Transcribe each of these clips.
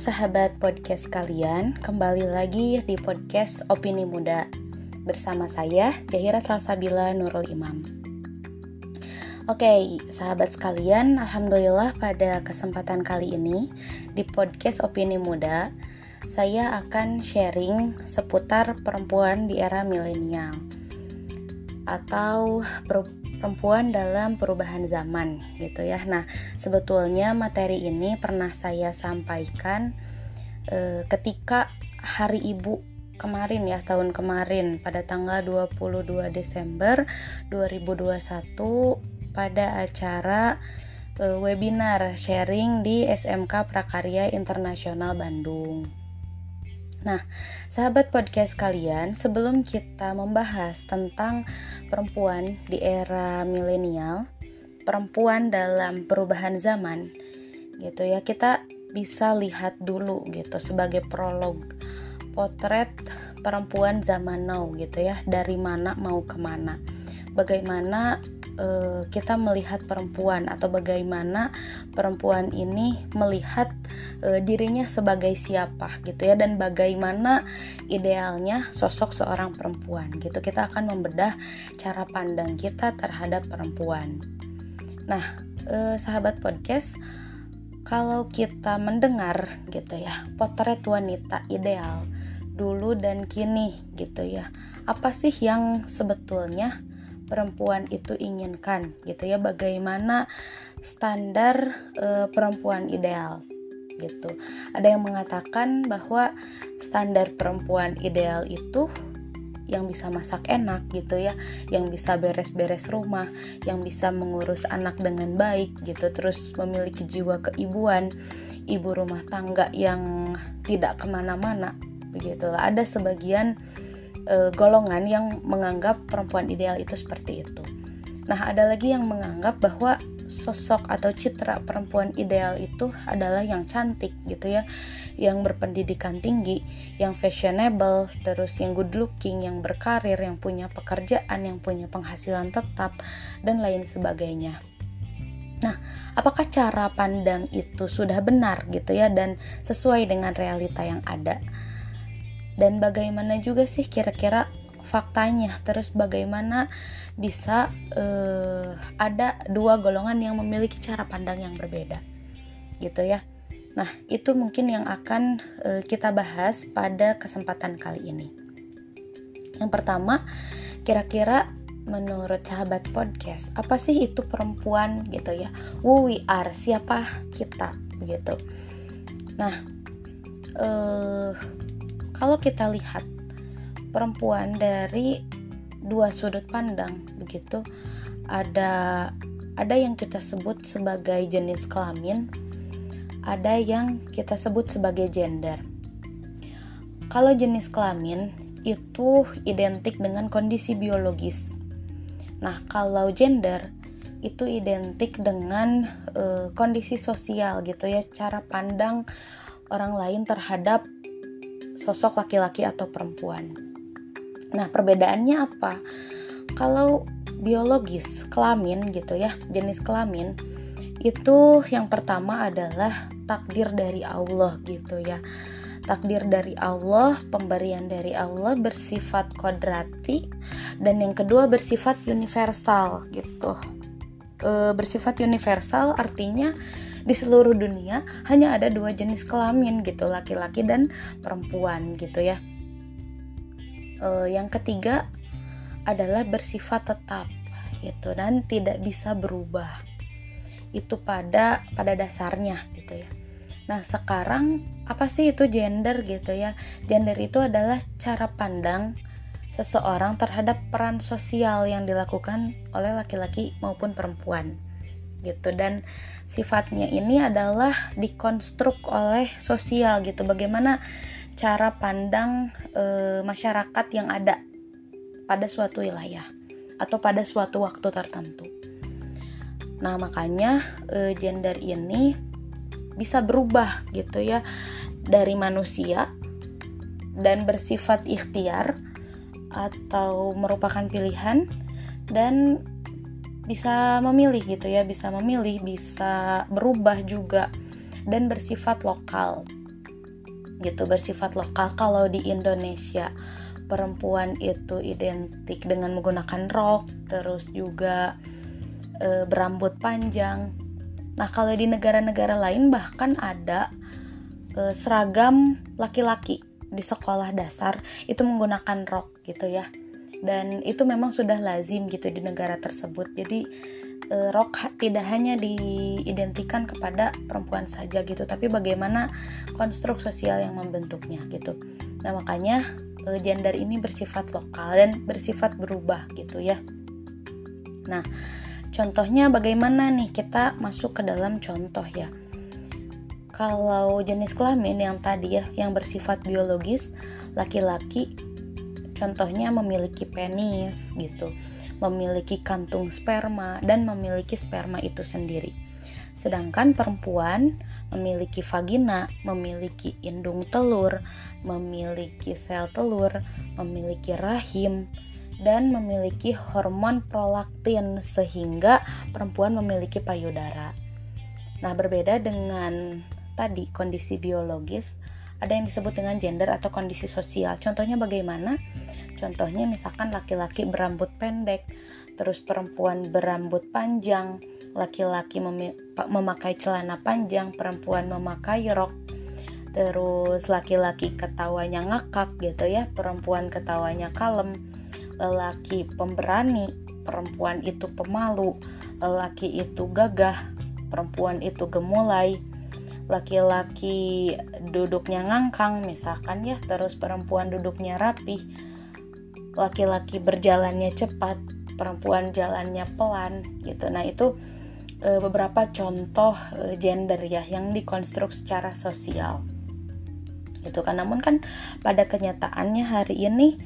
sahabat podcast kalian, kembali lagi di podcast Opini Muda bersama saya Jahira Salsabila Nurul Imam. Oke, sahabat sekalian, alhamdulillah pada kesempatan kali ini di podcast Opini Muda saya akan sharing seputar perempuan di era milenial atau perempuan dalam perubahan zaman gitu ya. Nah, sebetulnya materi ini pernah saya sampaikan e, ketika Hari Ibu kemarin ya, tahun kemarin pada tanggal 22 Desember 2021 pada acara e, webinar sharing di SMK Prakarya Internasional Bandung. Nah, sahabat podcast kalian, sebelum kita membahas tentang perempuan di era milenial, perempuan dalam perubahan zaman, gitu ya, kita bisa lihat dulu gitu sebagai prolog potret perempuan zaman now gitu ya, dari mana mau ke mana, bagaimana uh, kita melihat perempuan atau bagaimana perempuan ini melihat uh, dirinya sebagai siapa gitu ya dan bagaimana idealnya sosok seorang perempuan gitu. Kita akan membedah cara pandang kita terhadap perempuan. Nah uh, sahabat podcast kalau kita mendengar gitu ya potret wanita ideal dulu dan kini gitu ya apa sih yang sebetulnya perempuan itu inginkan gitu ya. Bagaimana standar e, perempuan ideal gitu. Ada yang mengatakan bahwa standar perempuan ideal itu yang bisa masak enak gitu ya, yang bisa beres-beres rumah, yang bisa mengurus anak dengan baik gitu, terus memiliki jiwa keibuan, ibu rumah tangga yang tidak ke mana-mana, begitulah. Ada sebagian e, golongan yang menganggap perempuan ideal itu seperti itu. Nah, ada lagi yang menganggap bahwa sosok atau citra perempuan ideal itu adalah yang cantik gitu ya, yang berpendidikan tinggi, yang fashionable, terus yang good looking, yang berkarir, yang punya pekerjaan, yang punya penghasilan tetap dan lain sebagainya. Nah, apakah cara pandang itu sudah benar gitu ya dan sesuai dengan realita yang ada? Dan bagaimana juga sih kira-kira faktanya? Terus bagaimana bisa uh, ada dua golongan yang memiliki cara pandang yang berbeda? Gitu ya. Nah itu mungkin yang akan uh, kita bahas pada kesempatan kali ini. Yang pertama kira-kira menurut sahabat podcast apa sih itu perempuan? Gitu ya. Who we are? Siapa kita? Begitu. Nah uh, kalau kita lihat perempuan dari dua sudut pandang begitu ada ada yang kita sebut sebagai jenis kelamin ada yang kita sebut sebagai gender. Kalau jenis kelamin itu identik dengan kondisi biologis. Nah kalau gender itu identik dengan e, kondisi sosial gitu ya cara pandang orang lain terhadap sosok laki-laki atau perempuan. Nah, perbedaannya apa? Kalau biologis kelamin gitu ya, jenis kelamin itu yang pertama adalah takdir dari Allah gitu ya. Takdir dari Allah, pemberian dari Allah bersifat kodrati dan yang kedua bersifat universal gitu. E, bersifat universal artinya di seluruh dunia hanya ada dua jenis kelamin gitu laki-laki dan perempuan gitu ya. Uh, yang ketiga adalah bersifat tetap gitu dan tidak bisa berubah. Itu pada pada dasarnya gitu ya. Nah sekarang apa sih itu gender gitu ya? Gender itu adalah cara pandang seseorang terhadap peran sosial yang dilakukan oleh laki-laki maupun perempuan gitu dan sifatnya ini adalah dikonstruk oleh sosial gitu bagaimana cara pandang e, masyarakat yang ada pada suatu wilayah atau pada suatu waktu tertentu. Nah, makanya e, gender ini bisa berubah gitu ya dari manusia dan bersifat ikhtiar atau merupakan pilihan dan bisa memilih gitu ya, bisa memilih, bisa berubah juga dan bersifat lokal. Gitu bersifat lokal. Kalau di Indonesia perempuan itu identik dengan menggunakan rok terus juga e, berambut panjang. Nah kalau di negara-negara lain bahkan ada e, seragam laki-laki di sekolah dasar itu menggunakan rok gitu ya dan itu memang sudah lazim gitu di negara tersebut. Jadi e, rok tidak hanya diidentikan kepada perempuan saja gitu tapi bagaimana konstruk sosial yang membentuknya gitu. Nah makanya e, gender ini bersifat lokal dan bersifat berubah gitu ya. Nah contohnya bagaimana nih kita masuk ke dalam contoh ya. Kalau jenis kelamin yang tadi ya yang bersifat biologis laki-laki contohnya memiliki penis gitu memiliki kantung sperma dan memiliki sperma itu sendiri. Sedangkan perempuan memiliki vagina, memiliki indung telur, memiliki sel telur, memiliki rahim, dan memiliki hormon prolaktin sehingga perempuan memiliki payudara. Nah, berbeda dengan tadi kondisi biologis, ada yang disebut dengan gender atau kondisi sosial. Contohnya bagaimana? Contohnya misalkan laki-laki berambut pendek, terus perempuan berambut panjang, laki-laki memakai celana panjang, perempuan memakai rok. Terus laki-laki ketawanya ngakak gitu ya, perempuan ketawanya kalem. Lelaki pemberani, perempuan itu pemalu, lelaki itu gagah, perempuan itu gemulai laki-laki duduknya ngangkang misalkan ya terus perempuan duduknya rapih laki-laki berjalannya cepat perempuan jalannya pelan gitu. Nah itu e, beberapa contoh e, gender ya yang dikonstruk secara sosial. Itu kan namun kan pada kenyataannya hari ini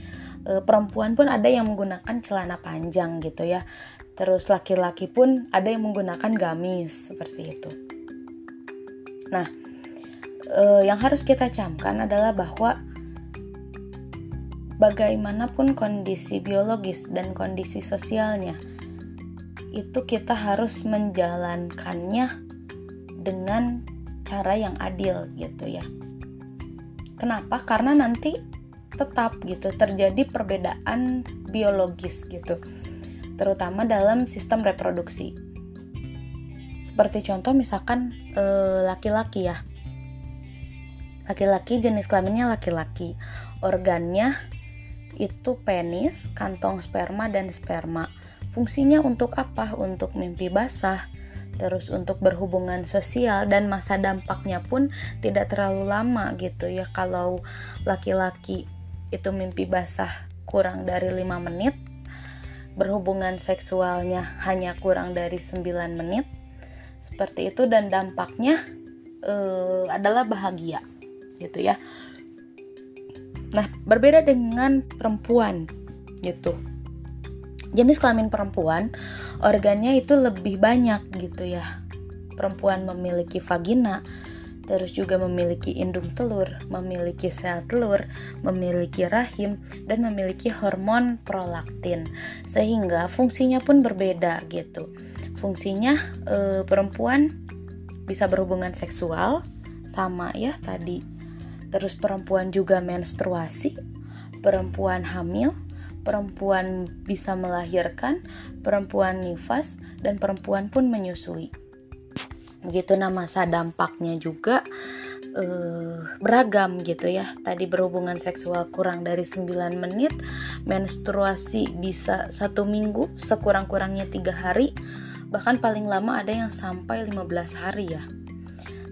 e, perempuan pun ada yang menggunakan celana panjang gitu ya. Terus laki-laki pun ada yang menggunakan gamis seperti itu Nah, eh, yang harus kita camkan adalah bahwa bagaimanapun kondisi biologis dan kondisi sosialnya, itu kita harus menjalankannya dengan cara yang adil gitu ya. Kenapa? Karena nanti tetap gitu terjadi perbedaan biologis gitu. Terutama dalam sistem reproduksi. Seperti contoh misalkan eh, laki-laki ya. Laki-laki jenis kelaminnya laki-laki. Organnya itu penis, kantong sperma dan sperma. Fungsinya untuk apa? Untuk mimpi basah, terus untuk berhubungan sosial dan masa dampaknya pun tidak terlalu lama gitu ya. Kalau laki-laki itu mimpi basah kurang dari 5 menit, berhubungan seksualnya hanya kurang dari 9 menit, seperti itu dan dampaknya uh, adalah bahagia gitu ya. Nah berbeda dengan perempuan gitu. Jenis kelamin perempuan organnya itu lebih banyak gitu ya. Perempuan memiliki vagina terus juga memiliki indung telur, memiliki sel telur, memiliki rahim, dan memiliki hormon prolaktin, sehingga fungsinya pun berbeda gitu fungsinya e, perempuan bisa berhubungan seksual sama ya tadi. Terus perempuan juga menstruasi perempuan hamil perempuan bisa melahirkan perempuan nifas dan perempuan pun menyusui. Begitu nah masa dampaknya juga uh, beragam gitu ya. Tadi berhubungan seksual kurang dari 9 menit menstruasi bisa satu minggu sekurang-kurangnya tiga hari bahkan paling lama ada yang sampai 15 hari ya.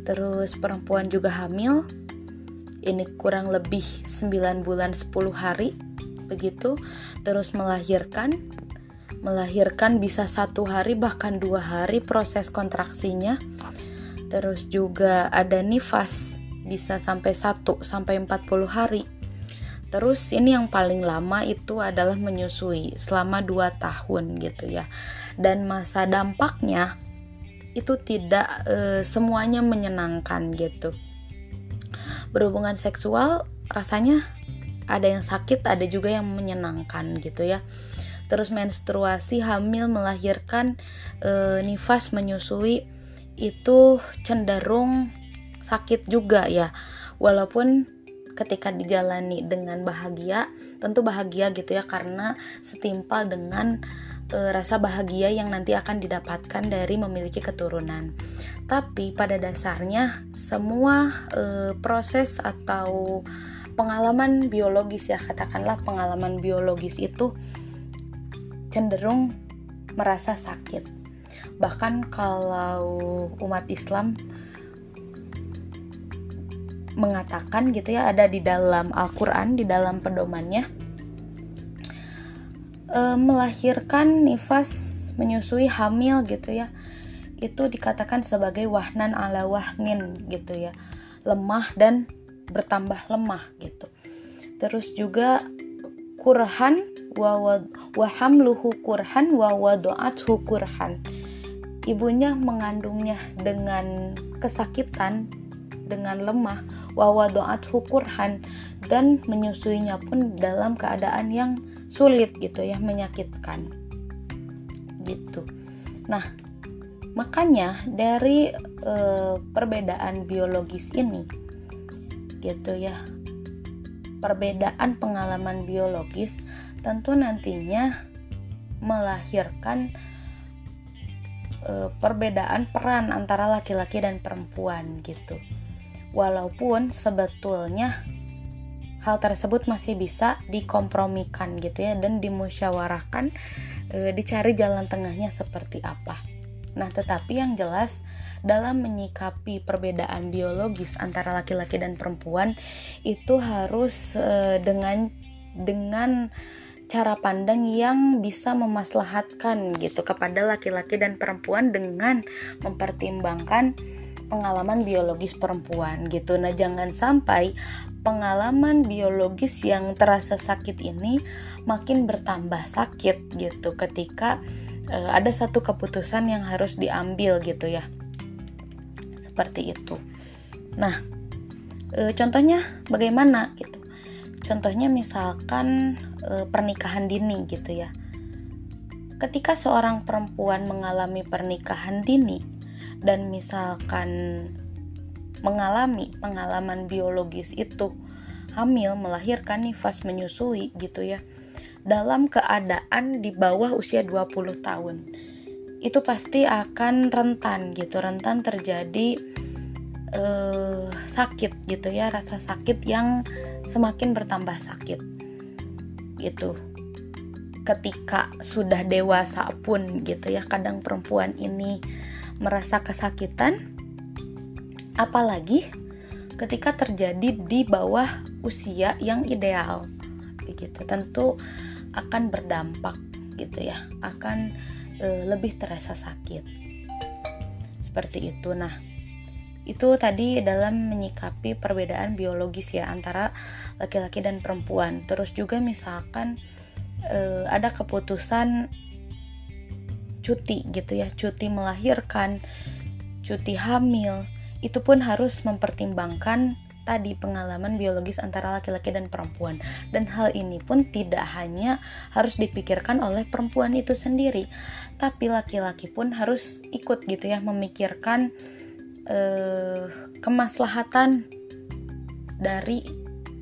Terus perempuan juga hamil. Ini kurang lebih 9 bulan 10 hari begitu. Terus melahirkan. Melahirkan bisa satu hari bahkan dua hari proses kontraksinya. Terus juga ada nifas bisa sampai 1 sampai 40 hari. Terus ini yang paling lama itu adalah menyusui selama 2 tahun gitu ya. Dan masa dampaknya itu tidak e, semuanya menyenangkan gitu. Berhubungan seksual rasanya ada yang sakit, ada juga yang menyenangkan gitu ya. Terus menstruasi, hamil, melahirkan, e, nifas, menyusui itu cenderung sakit juga ya walaupun ketika dijalani dengan bahagia tentu bahagia gitu ya karena setimpal dengan e, rasa bahagia yang nanti akan didapatkan dari memiliki keturunan. Tapi pada dasarnya semua e, proses atau pengalaman biologis ya katakanlah pengalaman biologis itu cenderung merasa sakit. Bahkan kalau umat Islam mengatakan gitu ya ada di dalam Al-Qur'an di dalam pedomannya e, melahirkan nifas menyusui hamil gitu ya. Itu dikatakan sebagai wahnan ala wahnin gitu ya. Lemah dan bertambah lemah gitu. Terus juga kurhan wa wahamluhu kurhan wa wadu'athu kurhan. Ibunya mengandungnya dengan kesakitan dengan lemah wawa doat hukurhan dan menyusuinya pun dalam keadaan yang sulit gitu ya menyakitkan. Gitu. Nah makanya dari e, perbedaan biologis ini gitu ya perbedaan pengalaman biologis tentu nantinya melahirkan e, perbedaan peran antara laki-laki dan perempuan gitu. Walaupun sebetulnya hal tersebut masih bisa dikompromikan gitu ya dan dimusyawarahkan e, dicari jalan tengahnya seperti apa. Nah, tetapi yang jelas dalam menyikapi perbedaan biologis antara laki-laki dan perempuan itu harus e, dengan dengan cara pandang yang bisa memaslahatkan gitu kepada laki-laki dan perempuan dengan mempertimbangkan pengalaman biologis perempuan gitu. Nah, jangan sampai pengalaman biologis yang terasa sakit ini makin bertambah sakit gitu ketika e, ada satu keputusan yang harus diambil gitu ya. Seperti itu. Nah, e, contohnya bagaimana gitu. Contohnya misalkan e, pernikahan dini gitu ya. Ketika seorang perempuan mengalami pernikahan dini, dan misalkan mengalami pengalaman biologis itu hamil melahirkan nifas menyusui gitu ya dalam keadaan di bawah usia 20 tahun. Itu pasti akan rentan gitu rentan terjadi eh, sakit gitu ya rasa sakit yang semakin bertambah sakit gitu. Ketika sudah dewasa pun gitu ya kadang perempuan ini merasa kesakitan, apalagi ketika terjadi di bawah usia yang ideal. Begitu, tentu akan berdampak gitu ya, akan e, lebih terasa sakit. Seperti itu. Nah, itu tadi dalam menyikapi perbedaan biologis ya antara laki-laki dan perempuan. Terus juga misalkan e, ada keputusan cuti gitu ya, cuti melahirkan, cuti hamil, itu pun harus mempertimbangkan tadi pengalaman biologis antara laki-laki dan perempuan. Dan hal ini pun tidak hanya harus dipikirkan oleh perempuan itu sendiri tapi laki-laki pun harus ikut gitu ya memikirkan eh, kemaslahatan dari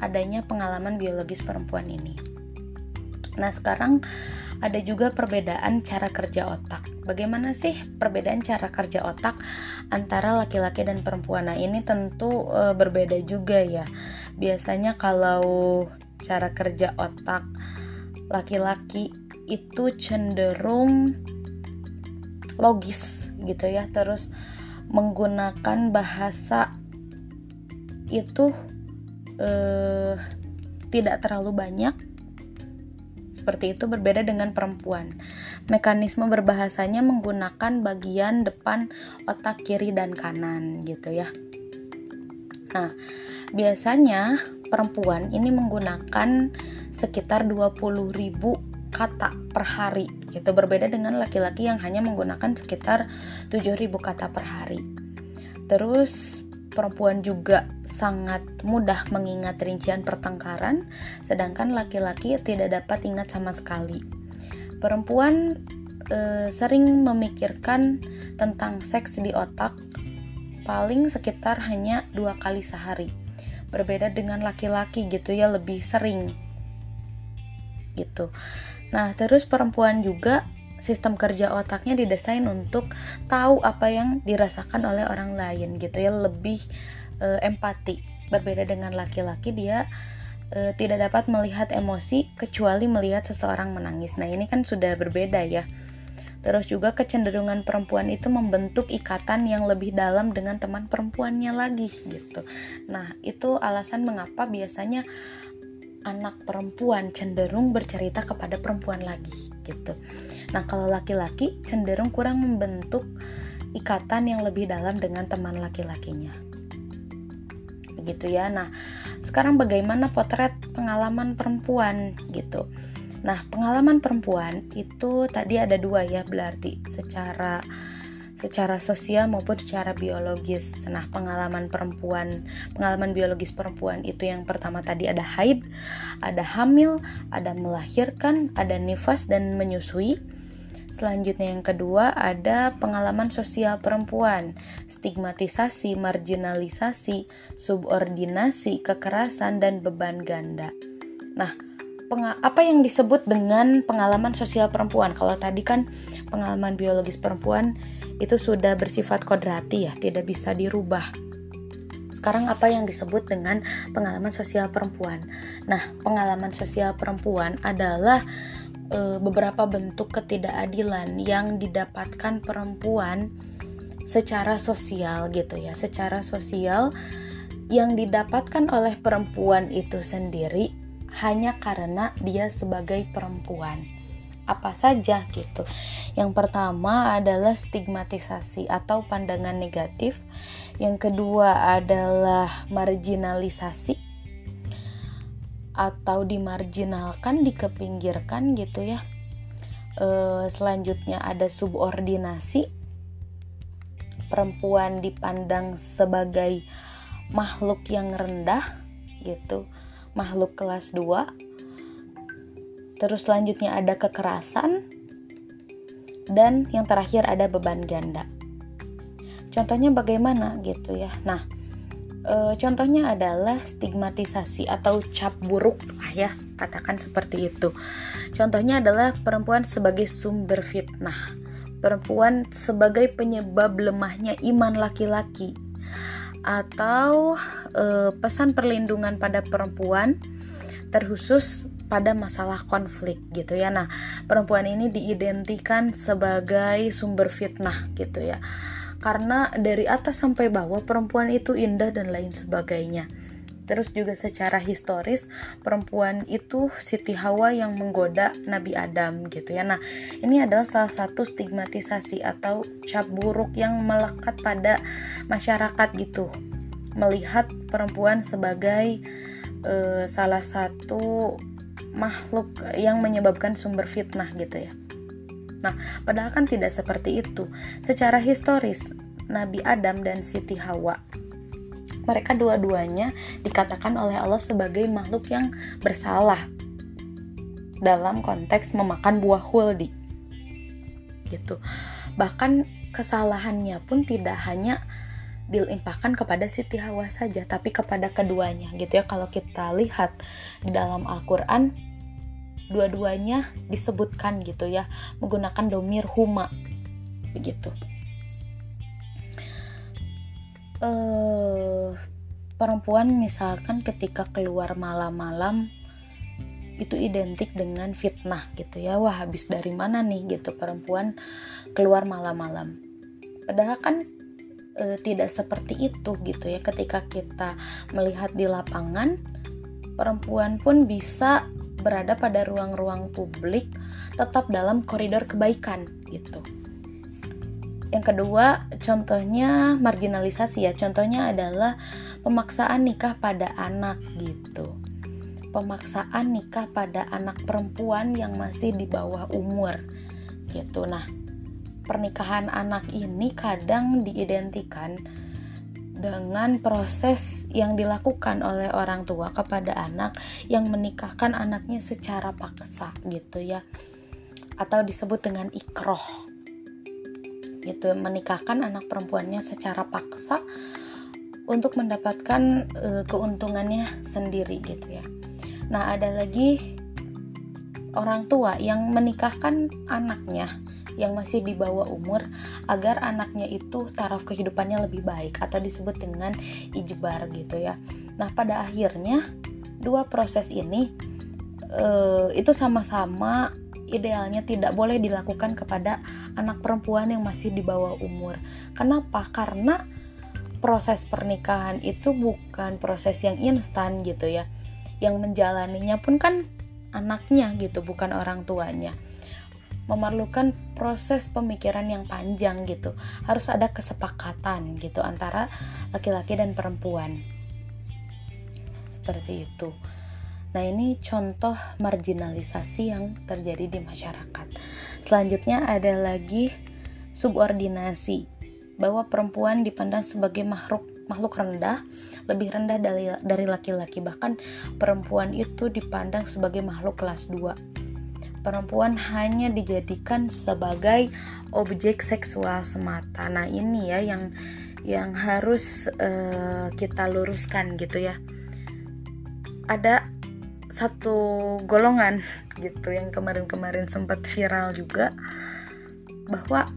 adanya pengalaman biologis perempuan ini. Nah sekarang ada juga perbedaan cara kerja otak. Bagaimana sih perbedaan cara kerja otak antara laki-laki dan perempuan? Nah, ini tentu e, berbeda juga ya. Biasanya kalau cara kerja otak laki-laki itu cenderung logis gitu ya. Terus menggunakan bahasa itu eh, tidak terlalu banyak seperti itu berbeda dengan perempuan. Mekanisme berbahasanya menggunakan bagian depan otak kiri dan kanan gitu ya. Nah, biasanya perempuan ini menggunakan sekitar 20.000 kata per hari gitu berbeda dengan laki-laki yang hanya menggunakan sekitar 7.000 kata per hari. Terus perempuan juga sangat mudah mengingat rincian pertengkaran, sedangkan laki-laki tidak dapat ingat sama sekali. Perempuan e, sering memikirkan tentang seks di otak paling sekitar hanya dua kali sehari. berbeda dengan laki-laki gitu ya lebih sering gitu nah terus perempuan juga sistem kerja otaknya didesain untuk tahu apa yang dirasakan oleh orang lain gitu ya lebih e, empati berbeda dengan laki-laki dia e, tidak dapat melihat emosi kecuali melihat seseorang menangis nah ini kan sudah berbeda ya Terus juga kecenderungan perempuan itu membentuk ikatan yang lebih dalam dengan teman perempuannya lagi gitu. Nah, itu alasan mengapa biasanya anak perempuan cenderung bercerita kepada perempuan lagi gitu. Nah, kalau laki-laki cenderung kurang membentuk ikatan yang lebih dalam dengan teman laki-lakinya. Begitu ya. Nah, sekarang bagaimana potret pengalaman perempuan gitu. Nah, pengalaman perempuan itu tadi ada dua ya, berarti secara secara sosial maupun secara biologis. Nah, pengalaman perempuan, pengalaman biologis perempuan itu yang pertama tadi ada haid, ada hamil, ada melahirkan, ada nifas dan menyusui. Selanjutnya yang kedua ada pengalaman sosial perempuan, stigmatisasi, marginalisasi, subordinasi, kekerasan dan beban ganda. Nah, apa yang disebut dengan pengalaman sosial perempuan. Kalau tadi kan pengalaman biologis perempuan itu sudah bersifat kodrati ya, tidak bisa dirubah. Sekarang apa yang disebut dengan pengalaman sosial perempuan? Nah, pengalaman sosial perempuan adalah e, beberapa bentuk ketidakadilan yang didapatkan perempuan secara sosial gitu ya, secara sosial yang didapatkan oleh perempuan itu sendiri hanya karena dia sebagai perempuan. Apa saja gitu. Yang pertama adalah stigmatisasi atau pandangan negatif. Yang kedua adalah marginalisasi atau dimarginalkan, dikepinggirkan gitu ya. E, selanjutnya ada subordinasi. Perempuan dipandang sebagai makhluk yang rendah gitu makhluk kelas 2 terus selanjutnya ada kekerasan dan yang terakhir ada beban ganda contohnya bagaimana gitu ya nah e, contohnya adalah stigmatisasi atau cap buruk lah ya katakan seperti itu contohnya adalah perempuan sebagai sumber fitnah perempuan sebagai penyebab lemahnya iman laki-laki atau e, pesan perlindungan pada perempuan terkhusus pada masalah konflik gitu ya. Nah, perempuan ini diidentikan sebagai sumber fitnah gitu ya. Karena dari atas sampai bawah perempuan itu indah dan lain sebagainya. Terus juga secara historis perempuan itu Siti Hawa yang menggoda Nabi Adam gitu ya. Nah, ini adalah salah satu stigmatisasi atau cap buruk yang melekat pada masyarakat gitu. Melihat perempuan sebagai uh, salah satu makhluk yang menyebabkan sumber fitnah gitu ya. Nah, padahal kan tidak seperti itu. Secara historis, Nabi Adam dan Siti Hawa mereka dua-duanya dikatakan oleh Allah sebagai makhluk yang bersalah dalam konteks memakan buah huldi gitu bahkan kesalahannya pun tidak hanya dilimpahkan kepada Siti Hawa saja tapi kepada keduanya gitu ya kalau kita lihat di dalam Al-Qur'an dua-duanya disebutkan gitu ya menggunakan domir huma begitu. Uh, perempuan misalkan ketika keluar malam-malam itu identik dengan fitnah gitu ya. Wah habis dari mana nih gitu perempuan keluar malam-malam. Padahal kan e, tidak seperti itu gitu ya. Ketika kita melihat di lapangan perempuan pun bisa berada pada ruang-ruang publik tetap dalam koridor kebaikan gitu yang kedua, contohnya marginalisasi ya. Contohnya adalah pemaksaan nikah pada anak gitu. Pemaksaan nikah pada anak perempuan yang masih di bawah umur gitu. Nah, pernikahan anak ini kadang diidentikan dengan proses yang dilakukan oleh orang tua kepada anak yang menikahkan anaknya secara paksa gitu ya atau disebut dengan ikroh gitu menikahkan anak perempuannya secara paksa untuk mendapatkan uh, keuntungannya sendiri gitu ya. Nah, ada lagi orang tua yang menikahkan anaknya yang masih di bawah umur agar anaknya itu taraf kehidupannya lebih baik atau disebut dengan ijbar gitu ya. Nah, pada akhirnya dua proses ini uh, itu sama-sama idealnya tidak boleh dilakukan kepada anak perempuan yang masih di bawah umur. Kenapa? Karena proses pernikahan itu bukan proses yang instan gitu ya. Yang menjalaninya pun kan anaknya gitu, bukan orang tuanya. Memerlukan proses pemikiran yang panjang gitu. Harus ada kesepakatan gitu antara laki-laki dan perempuan. Seperti itu. Nah, ini contoh marginalisasi yang terjadi di masyarakat. Selanjutnya ada lagi subordinasi, bahwa perempuan dipandang sebagai makhluk makhluk rendah, lebih rendah dari dari laki-laki. Bahkan perempuan itu dipandang sebagai makhluk kelas 2. Perempuan hanya dijadikan sebagai objek seksual semata. Nah, ini ya yang yang harus uh, kita luruskan gitu ya. Ada satu golongan gitu yang kemarin-kemarin sempat viral juga bahwa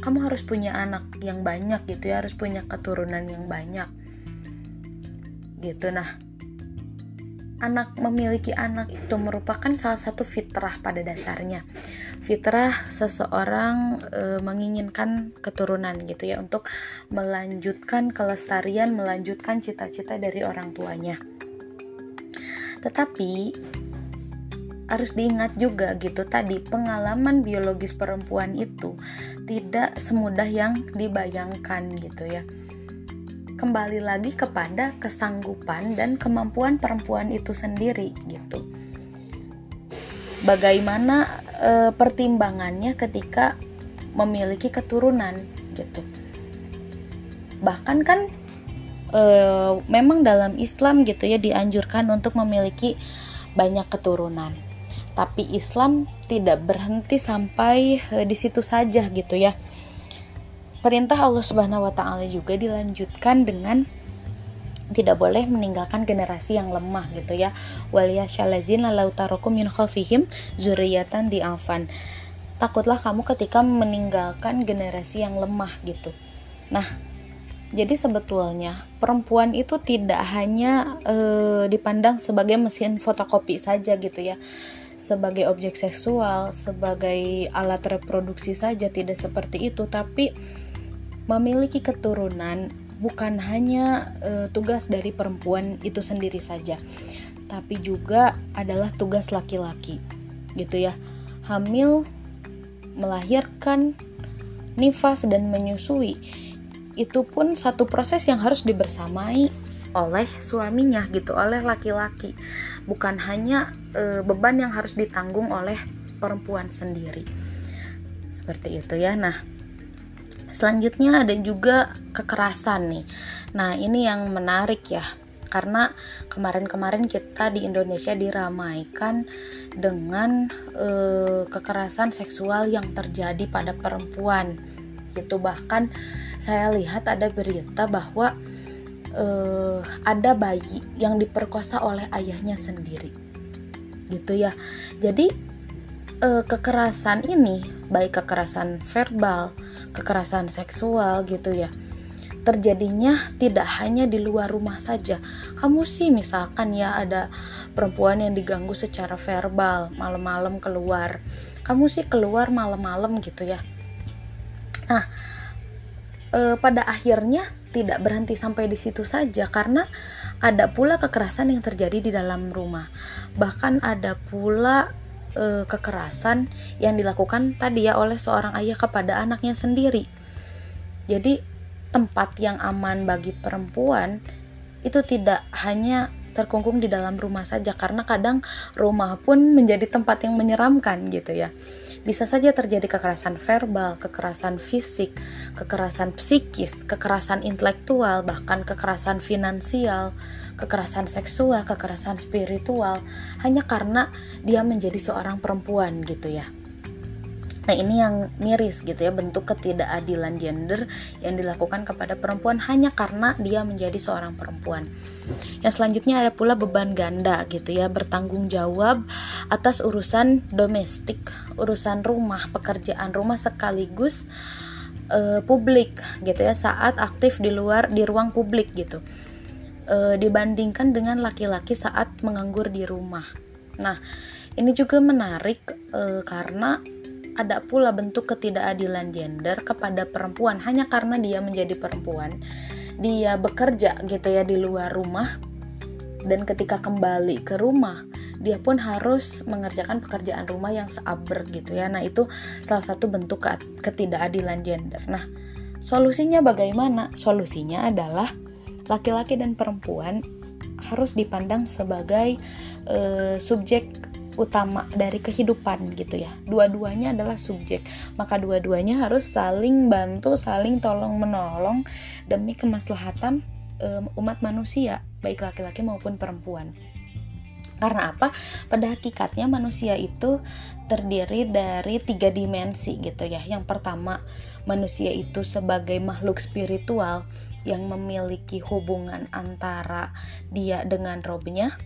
kamu harus punya anak yang banyak gitu ya harus punya keturunan yang banyak gitu nah anak memiliki anak itu merupakan salah satu fitrah pada dasarnya fitrah seseorang e, menginginkan keturunan gitu ya untuk melanjutkan kelestarian melanjutkan cita-cita dari orang tuanya tetapi harus diingat juga gitu tadi pengalaman biologis perempuan itu tidak semudah yang dibayangkan gitu ya. Kembali lagi kepada kesanggupan dan kemampuan perempuan itu sendiri gitu. Bagaimana e, pertimbangannya ketika memiliki keturunan gitu. Bahkan kan uh, memang dalam Islam gitu ya dianjurkan untuk memiliki banyak keturunan. Tapi Islam tidak berhenti sampai uh, di situ saja gitu ya. Perintah Allah Subhanahu wa taala juga dilanjutkan dengan tidak boleh meninggalkan generasi yang lemah gitu ya. Waliyashalazina law tarakum min khafihim zuriyatan di'afan. Takutlah kamu ketika meninggalkan generasi yang lemah gitu. Nah, jadi sebetulnya perempuan itu tidak hanya e, dipandang sebagai mesin fotokopi saja gitu ya. Sebagai objek seksual, sebagai alat reproduksi saja tidak seperti itu, tapi memiliki keturunan bukan hanya e, tugas dari perempuan itu sendiri saja, tapi juga adalah tugas laki-laki. Gitu ya. Hamil melahirkan nifas dan menyusui itu pun satu proses yang harus dibersamai oleh suaminya gitu, oleh laki-laki. Bukan hanya e, beban yang harus ditanggung oleh perempuan sendiri. Seperti itu ya. Nah, selanjutnya ada juga kekerasan nih. Nah, ini yang menarik ya. Karena kemarin-kemarin kita di Indonesia diramaikan dengan e, kekerasan seksual yang terjadi pada perempuan. Gitu bahkan saya lihat ada berita bahwa uh, ada bayi yang diperkosa oleh ayahnya sendiri gitu ya jadi uh, kekerasan ini baik kekerasan verbal kekerasan seksual gitu ya terjadinya tidak hanya di luar rumah saja. Kamu sih misalkan ya ada perempuan yang diganggu secara verbal malam-malam keluar. Kamu sih keluar malam-malam gitu ya. Nah, e, pada akhirnya tidak berhenti sampai di situ saja karena ada pula kekerasan yang terjadi di dalam rumah. Bahkan ada pula e, kekerasan yang dilakukan tadi ya oleh seorang ayah kepada anaknya sendiri. Jadi tempat yang aman bagi perempuan itu tidak hanya terkungkung di dalam rumah saja karena kadang rumah pun menjadi tempat yang menyeramkan gitu ya. Bisa saja terjadi kekerasan verbal, kekerasan fisik, kekerasan psikis, kekerasan intelektual, bahkan kekerasan finansial, kekerasan seksual, kekerasan spiritual hanya karena dia menjadi seorang perempuan gitu ya. Nah, ini yang miris gitu ya, bentuk ketidakadilan gender yang dilakukan kepada perempuan hanya karena dia menjadi seorang perempuan. Yang selanjutnya ada pula beban ganda gitu ya, bertanggung jawab atas urusan domestik, urusan rumah, pekerjaan rumah sekaligus uh, publik gitu ya saat aktif di luar di ruang publik gitu. Uh, dibandingkan dengan laki-laki saat menganggur di rumah. Nah, ini juga menarik uh, karena ada pula bentuk ketidakadilan gender kepada perempuan hanya karena dia menjadi perempuan. Dia bekerja gitu ya di luar rumah dan ketika kembali ke rumah dia pun harus mengerjakan pekerjaan rumah yang seaber gitu ya. Nah, itu salah satu bentuk ketidakadilan gender. Nah, solusinya bagaimana? Solusinya adalah laki-laki dan perempuan harus dipandang sebagai uh, subjek utama dari kehidupan gitu ya. Dua-duanya adalah subjek, maka dua-duanya harus saling bantu, saling tolong menolong demi kemaslahatan um, umat manusia, baik laki-laki maupun perempuan. Karena apa? Pada hakikatnya manusia itu terdiri dari tiga dimensi gitu ya. Yang pertama, manusia itu sebagai makhluk spiritual yang memiliki hubungan antara dia dengan robnya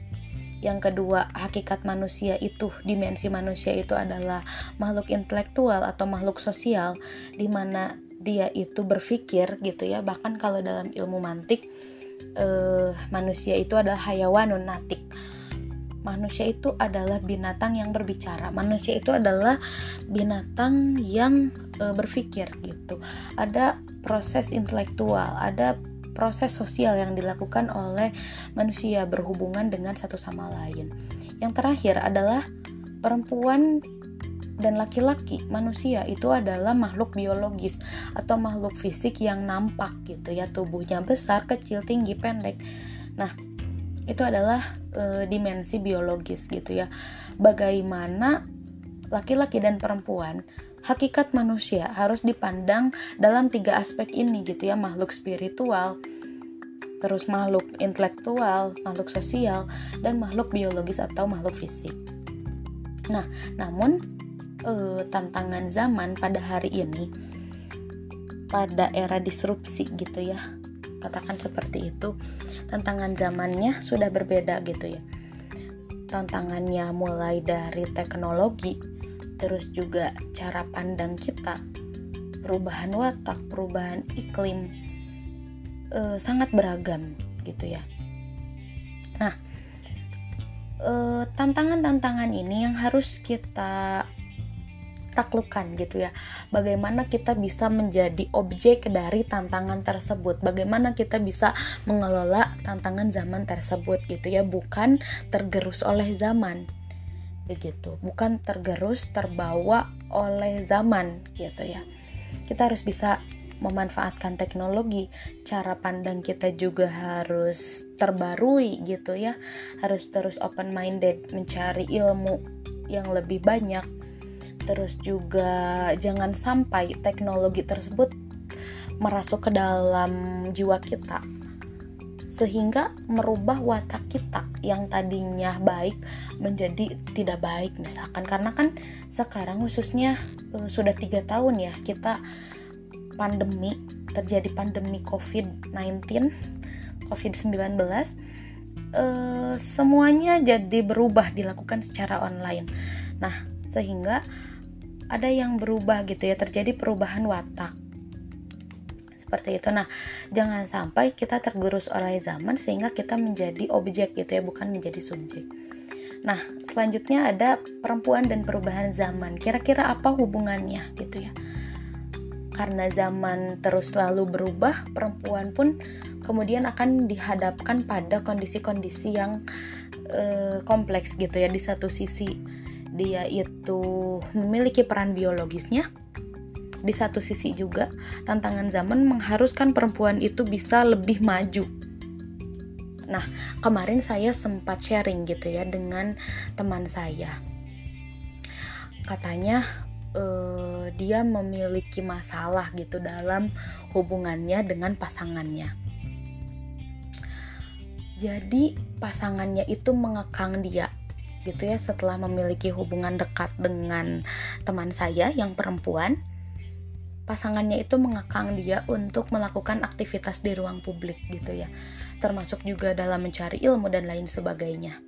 yang kedua, hakikat manusia itu, dimensi manusia itu adalah makhluk intelektual atau makhluk sosial di mana dia itu berpikir gitu ya. Bahkan kalau dalam ilmu mantik eh, manusia itu adalah hayawanun natik. Manusia itu adalah binatang yang berbicara. Manusia itu adalah binatang yang e, berpikir gitu. Ada proses intelektual, ada proses sosial yang dilakukan oleh manusia berhubungan dengan satu sama lain. Yang terakhir adalah perempuan dan laki-laki. Manusia itu adalah makhluk biologis atau makhluk fisik yang nampak gitu ya. Tubuhnya besar kecil tinggi pendek. Nah itu adalah e, dimensi biologis gitu ya. Bagaimana laki-laki dan perempuan hakikat manusia harus dipandang dalam tiga aspek ini gitu ya makhluk spiritual terus makhluk intelektual, makhluk sosial, dan makhluk biologis atau makhluk fisik. Nah, namun eh, tantangan zaman pada hari ini, pada era disrupsi gitu ya, katakan seperti itu, tantangan zamannya sudah berbeda gitu ya. Tantangannya mulai dari teknologi, terus juga cara pandang kita, perubahan watak, perubahan iklim, e, sangat beragam gitu ya. Nah, tantangan-tantangan ini yang harus kita taklukkan gitu ya. Bagaimana kita bisa menjadi objek dari tantangan tersebut? Bagaimana kita bisa mengelola tantangan zaman tersebut gitu ya, bukan tergerus oleh zaman begitu. Bukan tergerus terbawa oleh zaman gitu ya. Kita harus bisa memanfaatkan teknologi. Cara pandang kita juga harus terbarui gitu ya. Harus terus open minded mencari ilmu yang lebih banyak. Terus juga jangan sampai teknologi tersebut merasuk ke dalam jiwa kita sehingga merubah watak kita yang tadinya baik menjadi tidak baik misalkan. Karena kan sekarang khususnya uh, sudah tiga tahun ya kita pandemi terjadi pandemi COVID-19 COVID-19 uh, semuanya jadi berubah dilakukan secara online. Nah sehingga ada yang berubah gitu ya terjadi perubahan watak seperti itu. Nah, jangan sampai kita tergerus oleh zaman sehingga kita menjadi objek gitu ya, bukan menjadi subjek. Nah, selanjutnya ada perempuan dan perubahan zaman. Kira-kira apa hubungannya gitu ya? Karena zaman terus selalu berubah, perempuan pun kemudian akan dihadapkan pada kondisi-kondisi yang e, kompleks gitu ya. Di satu sisi dia itu memiliki peran biologisnya, di satu sisi juga tantangan zaman mengharuskan perempuan itu bisa lebih maju. Nah, kemarin saya sempat sharing gitu ya dengan teman saya. Katanya uh, dia memiliki masalah gitu dalam hubungannya dengan pasangannya. Jadi pasangannya itu mengekang dia gitu ya setelah memiliki hubungan dekat dengan teman saya yang perempuan pasangannya itu mengekang dia untuk melakukan aktivitas di ruang publik gitu ya termasuk juga dalam mencari ilmu dan lain sebagainya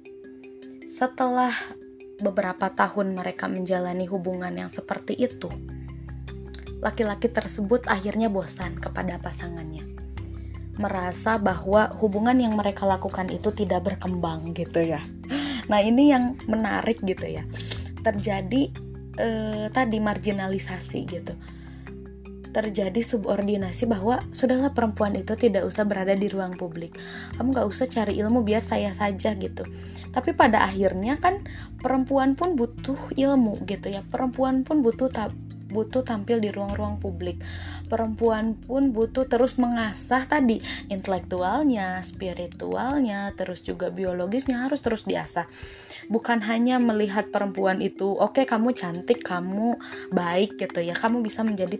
setelah beberapa tahun mereka menjalani hubungan yang seperti itu laki-laki tersebut akhirnya bosan kepada pasangannya merasa bahwa hubungan yang mereka lakukan itu tidak berkembang gitu ya. Nah, ini yang menarik gitu ya. Terjadi eh, tadi marginalisasi gitu. Terjadi subordinasi bahwa sudahlah perempuan itu tidak usah berada di ruang publik. Kamu gak usah cari ilmu biar saya saja gitu. Tapi pada akhirnya kan perempuan pun butuh ilmu gitu ya. Perempuan pun butuh butuh tampil di ruang-ruang publik. Perempuan pun butuh terus mengasah tadi intelektualnya, spiritualnya, terus juga biologisnya harus terus diasah. Bukan hanya melihat perempuan itu, oke okay, kamu cantik, kamu baik gitu ya, kamu bisa menjadi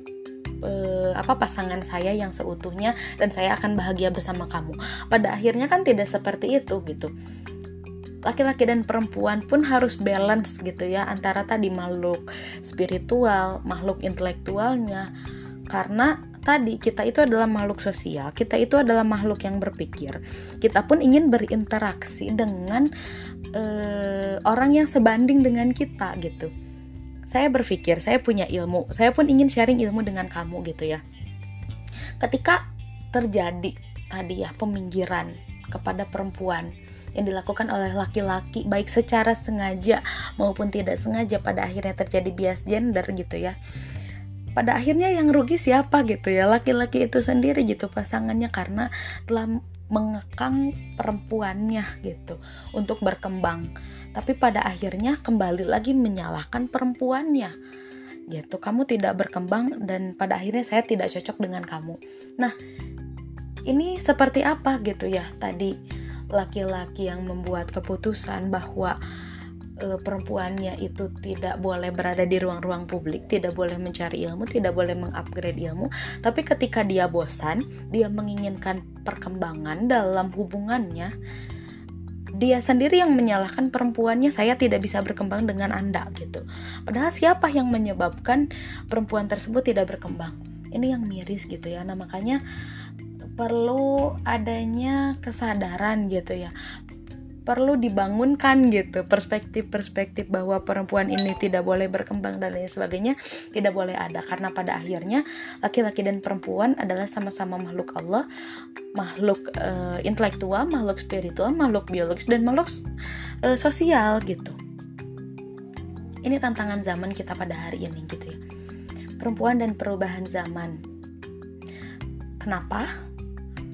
uh, apa pasangan saya yang seutuhnya dan saya akan bahagia bersama kamu. Pada akhirnya kan tidak seperti itu gitu laki-laki dan perempuan pun harus balance gitu ya antara tadi makhluk spiritual, makhluk intelektualnya. Karena tadi kita itu adalah makhluk sosial, kita itu adalah makhluk yang berpikir. Kita pun ingin berinteraksi dengan uh, orang yang sebanding dengan kita gitu. Saya berpikir, saya punya ilmu, saya pun ingin sharing ilmu dengan kamu gitu ya. Ketika terjadi tadi ya peminggiran kepada perempuan, yang dilakukan oleh laki-laki baik secara sengaja maupun tidak sengaja pada akhirnya terjadi bias gender gitu ya. Pada akhirnya yang rugi siapa gitu ya? Laki-laki itu sendiri gitu pasangannya karena telah mengekang perempuannya gitu untuk berkembang tapi pada akhirnya kembali lagi menyalahkan perempuannya. Gitu kamu tidak berkembang dan pada akhirnya saya tidak cocok dengan kamu. Nah ini seperti apa gitu ya? Tadi laki-laki yang membuat keputusan bahwa e, perempuannya itu tidak boleh berada di ruang-ruang publik, tidak boleh mencari ilmu, tidak boleh mengupgrade ilmu, tapi ketika dia bosan, dia menginginkan perkembangan dalam hubungannya, dia sendiri yang menyalahkan perempuannya saya tidak bisa berkembang dengan Anda gitu. Padahal siapa yang menyebabkan perempuan tersebut tidak berkembang? Ini yang miris gitu ya. Nah, makanya perlu adanya kesadaran gitu ya perlu dibangunkan gitu. Perspektif-perspektif bahwa perempuan ini tidak boleh berkembang dan lain sebagainya tidak boleh ada. Karena pada akhirnya laki-laki dan perempuan adalah sama-sama makhluk Allah makhluk uh, intelektual makhluk spiritual makhluk biologis dan makhluk uh, sosial gitu. Ini tantangan zaman kita pada hari ini gitu ya. Perempuan dan perubahan zaman. Kenapa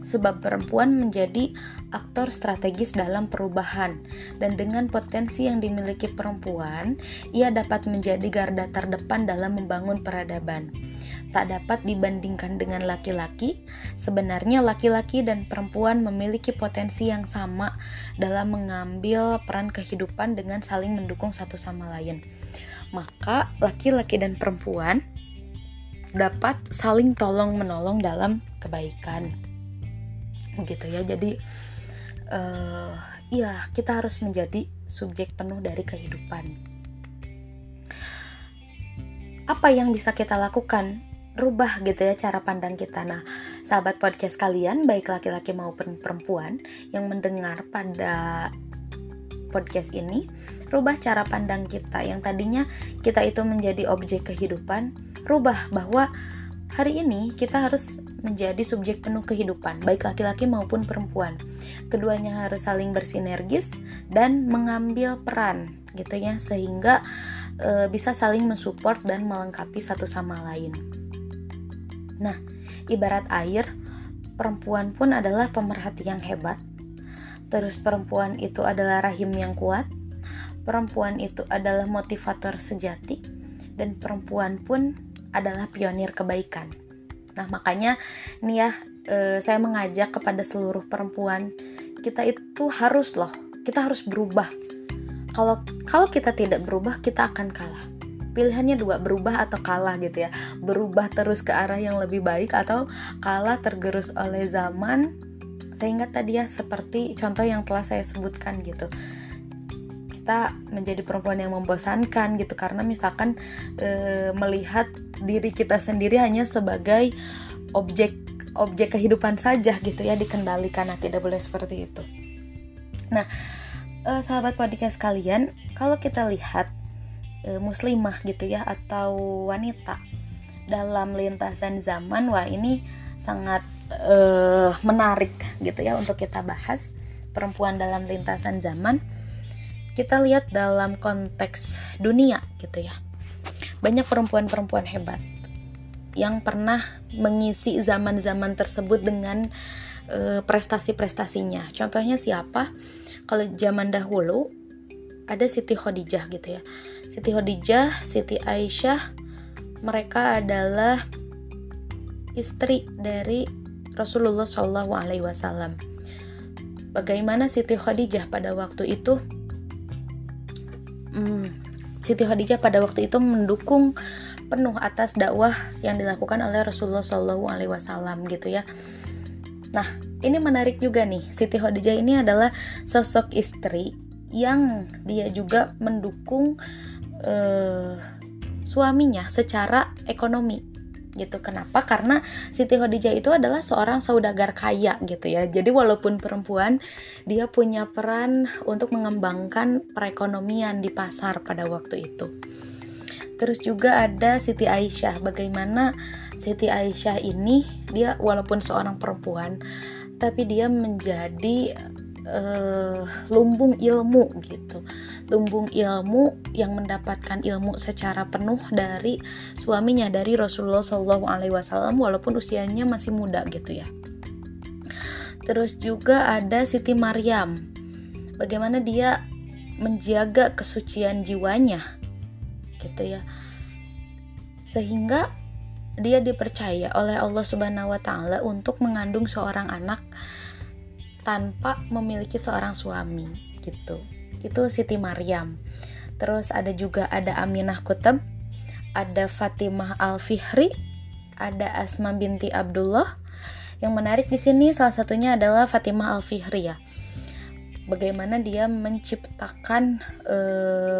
sebab perempuan menjadi aktor strategis dalam perubahan dan dengan potensi yang dimiliki perempuan, ia dapat menjadi garda terdepan dalam membangun peradaban. Tak dapat dibandingkan dengan laki-laki, sebenarnya laki-laki dan perempuan memiliki potensi yang sama dalam mengambil peran kehidupan dengan saling mendukung satu sama lain. Maka, laki-laki dan perempuan dapat saling tolong-menolong dalam kebaikan gitu ya. Jadi uh, ya kita harus menjadi subjek penuh dari kehidupan. Apa yang bisa kita lakukan? Rubah gitu ya cara pandang kita. Nah sahabat podcast kalian baik laki-laki maupun perempuan yang mendengar pada podcast ini rubah cara pandang kita. Yang tadinya kita itu menjadi objek kehidupan rubah bahwa hari ini kita harus menjadi subjek penuh kehidupan, baik laki-laki maupun perempuan. Keduanya harus saling bersinergis dan mengambil peran, gitu ya, sehingga e, bisa saling mensupport dan melengkapi satu sama lain. Nah, ibarat air, perempuan pun adalah pemerhati yang hebat. Terus perempuan itu adalah rahim yang kuat. Perempuan itu adalah motivator sejati dan perempuan pun adalah pionir kebaikan. Nah, makanya nih ya eh, saya mengajak kepada seluruh perempuan, kita itu harus loh, kita harus berubah. Kalau kalau kita tidak berubah, kita akan kalah. Pilihannya dua, berubah atau kalah gitu ya. Berubah terus ke arah yang lebih baik atau kalah tergerus oleh zaman sehingga tadi ya seperti contoh yang telah saya sebutkan gitu kita menjadi perempuan yang membosankan gitu. Karena misalkan e, melihat diri kita sendiri hanya sebagai objek objek kehidupan saja gitu ya dikendalikan. Nah tidak boleh seperti itu. Nah e, sahabat podcast kalian kalau kita lihat e, muslimah gitu ya atau wanita dalam lintasan zaman wah ini sangat uh, menarik gitu ya untuk kita bahas. Perempuan dalam lintasan zaman kita lihat dalam konteks dunia gitu ya banyak perempuan-perempuan hebat yang pernah mengisi zaman-zaman tersebut dengan uh, prestasi-prestasinya contohnya siapa kalau zaman dahulu ada Siti Khadijah gitu ya Siti Khadijah, Siti Aisyah mereka adalah istri dari Rasulullah Shallallahu Alaihi Wasallam. Bagaimana Siti Khadijah pada waktu itu? Hmm, Siti Khadijah pada waktu itu mendukung penuh atas dakwah yang dilakukan oleh Rasulullah Shallallahu Alaihi Wasallam gitu ya. Nah, ini menarik juga nih. Siti Khadijah ini adalah sosok istri yang dia juga mendukung uh, suaminya secara ekonomi gitu. Kenapa? Karena Siti Khadijah itu adalah seorang saudagar kaya gitu ya. Jadi walaupun perempuan, dia punya peran untuk mengembangkan perekonomian di pasar pada waktu itu. Terus juga ada Siti Aisyah. Bagaimana Siti Aisyah ini dia walaupun seorang perempuan, tapi dia menjadi uh, lumbung ilmu gitu. Lumbung ilmu yang mendapatkan ilmu secara penuh dari suaminya dari Rasulullah Shallallahu Alaihi Wasallam walaupun usianya masih muda gitu ya. Terus juga ada Siti Maryam. Bagaimana dia menjaga kesucian jiwanya gitu ya. Sehingga dia dipercaya oleh Allah Subhanahu wa taala untuk mengandung seorang anak tanpa memiliki seorang suami gitu. Itu Siti Maryam. Terus ada juga ada Aminah Kutub ada Fatimah Al Fihri ada Asma binti Abdullah. Yang menarik di sini salah satunya adalah Fatimah Al Fihri ya. Bagaimana dia menciptakan e,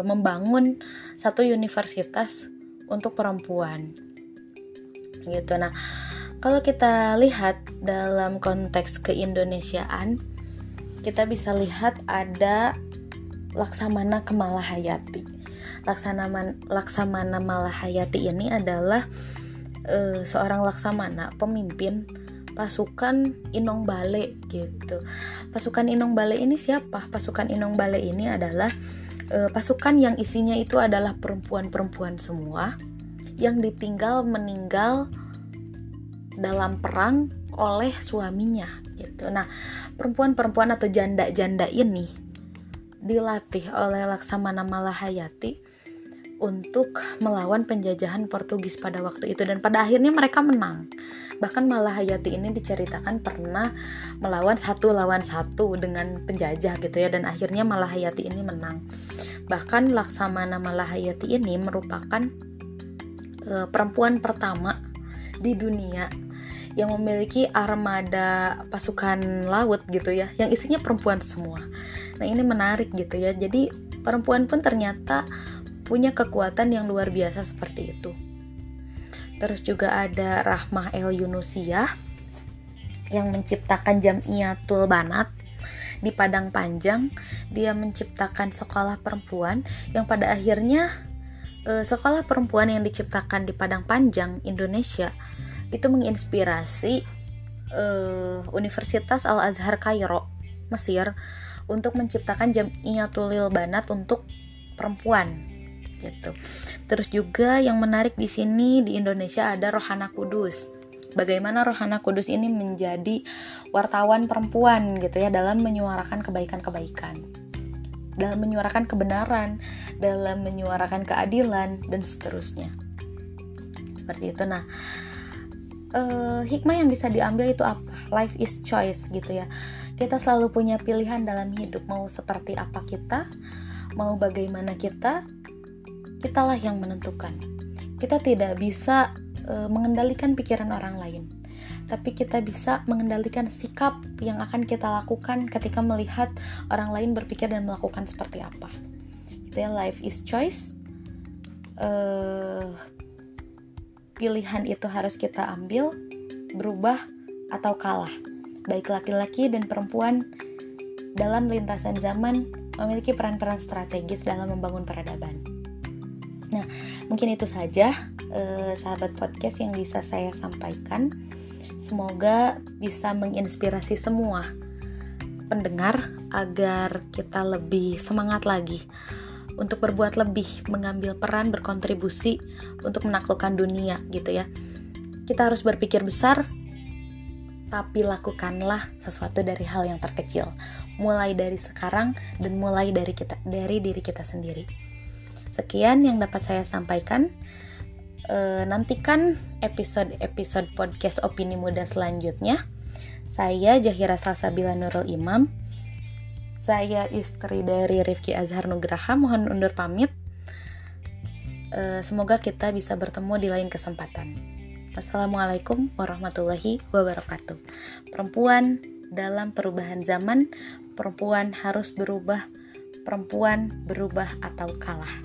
membangun satu universitas untuk perempuan gitu. Nah kalau kita lihat dalam konteks keindonesiaan, kita bisa lihat ada Laksamana Kemalahayati. Laksamana Laksamana Malahayati ini adalah uh, seorang laksamana, pemimpin pasukan Inong Bale gitu. Pasukan Inong Bale ini siapa? Pasukan Inong Bale ini adalah uh, pasukan yang isinya itu adalah perempuan-perempuan semua yang ditinggal meninggal dalam perang oleh suaminya gitu. Nah, perempuan-perempuan atau janda-janda ini dilatih oleh Laksamana Malahayati untuk melawan penjajahan Portugis pada waktu itu dan pada akhirnya mereka menang. Bahkan Malahayati ini diceritakan pernah melawan satu lawan satu dengan penjajah gitu ya dan akhirnya Malahayati ini menang. Bahkan Laksamana Malahayati ini merupakan uh, perempuan pertama di dunia yang memiliki armada pasukan laut gitu ya yang isinya perempuan semua. Nah ini menarik gitu ya. Jadi perempuan pun ternyata punya kekuatan yang luar biasa seperti itu. Terus juga ada Rahmah El Yunusiah yang menciptakan Jamiatul Banat di Padang Panjang. Dia menciptakan sekolah perempuan yang pada akhirnya eh, sekolah perempuan yang diciptakan di Padang Panjang Indonesia itu menginspirasi uh, Universitas Al Azhar Kairo Mesir untuk menciptakan Jamiatul Banat untuk perempuan gitu. Terus juga yang menarik di sini di Indonesia ada Rohana Kudus. Bagaimana Rohana Kudus ini menjadi wartawan perempuan gitu ya dalam menyuarakan kebaikan-kebaikan. Dalam menyuarakan kebenaran, dalam menyuarakan keadilan dan seterusnya. Seperti itu. Nah, uh, hikmah yang bisa diambil itu apa? Life is choice gitu ya. Kita selalu punya pilihan dalam hidup mau seperti apa kita, mau bagaimana kita, kitalah yang menentukan. Kita tidak bisa uh, mengendalikan pikiran orang lain, tapi kita bisa mengendalikan sikap yang akan kita lakukan ketika melihat orang lain berpikir dan melakukan seperti apa. gitu ya life is choice uh, pilihan itu harus kita ambil berubah atau kalah baik laki-laki dan perempuan dalam lintasan zaman memiliki peran-peran strategis dalam membangun peradaban. Nah, mungkin itu saja eh, sahabat podcast yang bisa saya sampaikan. Semoga bisa menginspirasi semua pendengar agar kita lebih semangat lagi untuk berbuat lebih, mengambil peran berkontribusi untuk menaklukkan dunia gitu ya. Kita harus berpikir besar, tapi lakukanlah sesuatu dari hal yang terkecil, mulai dari sekarang dan mulai dari kita dari diri kita sendiri. Sekian yang dapat saya sampaikan e, nantikan episode-episode podcast Opini Muda selanjutnya. Saya Jahira Salsabila Nurul Imam. Saya istri dari Rifki Azhar Nugraha. Mohon undur pamit. E, semoga kita bisa bertemu di lain kesempatan. Wassalamualaikum warahmatullahi wabarakatuh. Perempuan dalam perubahan zaman, perempuan harus berubah, perempuan berubah atau kalah.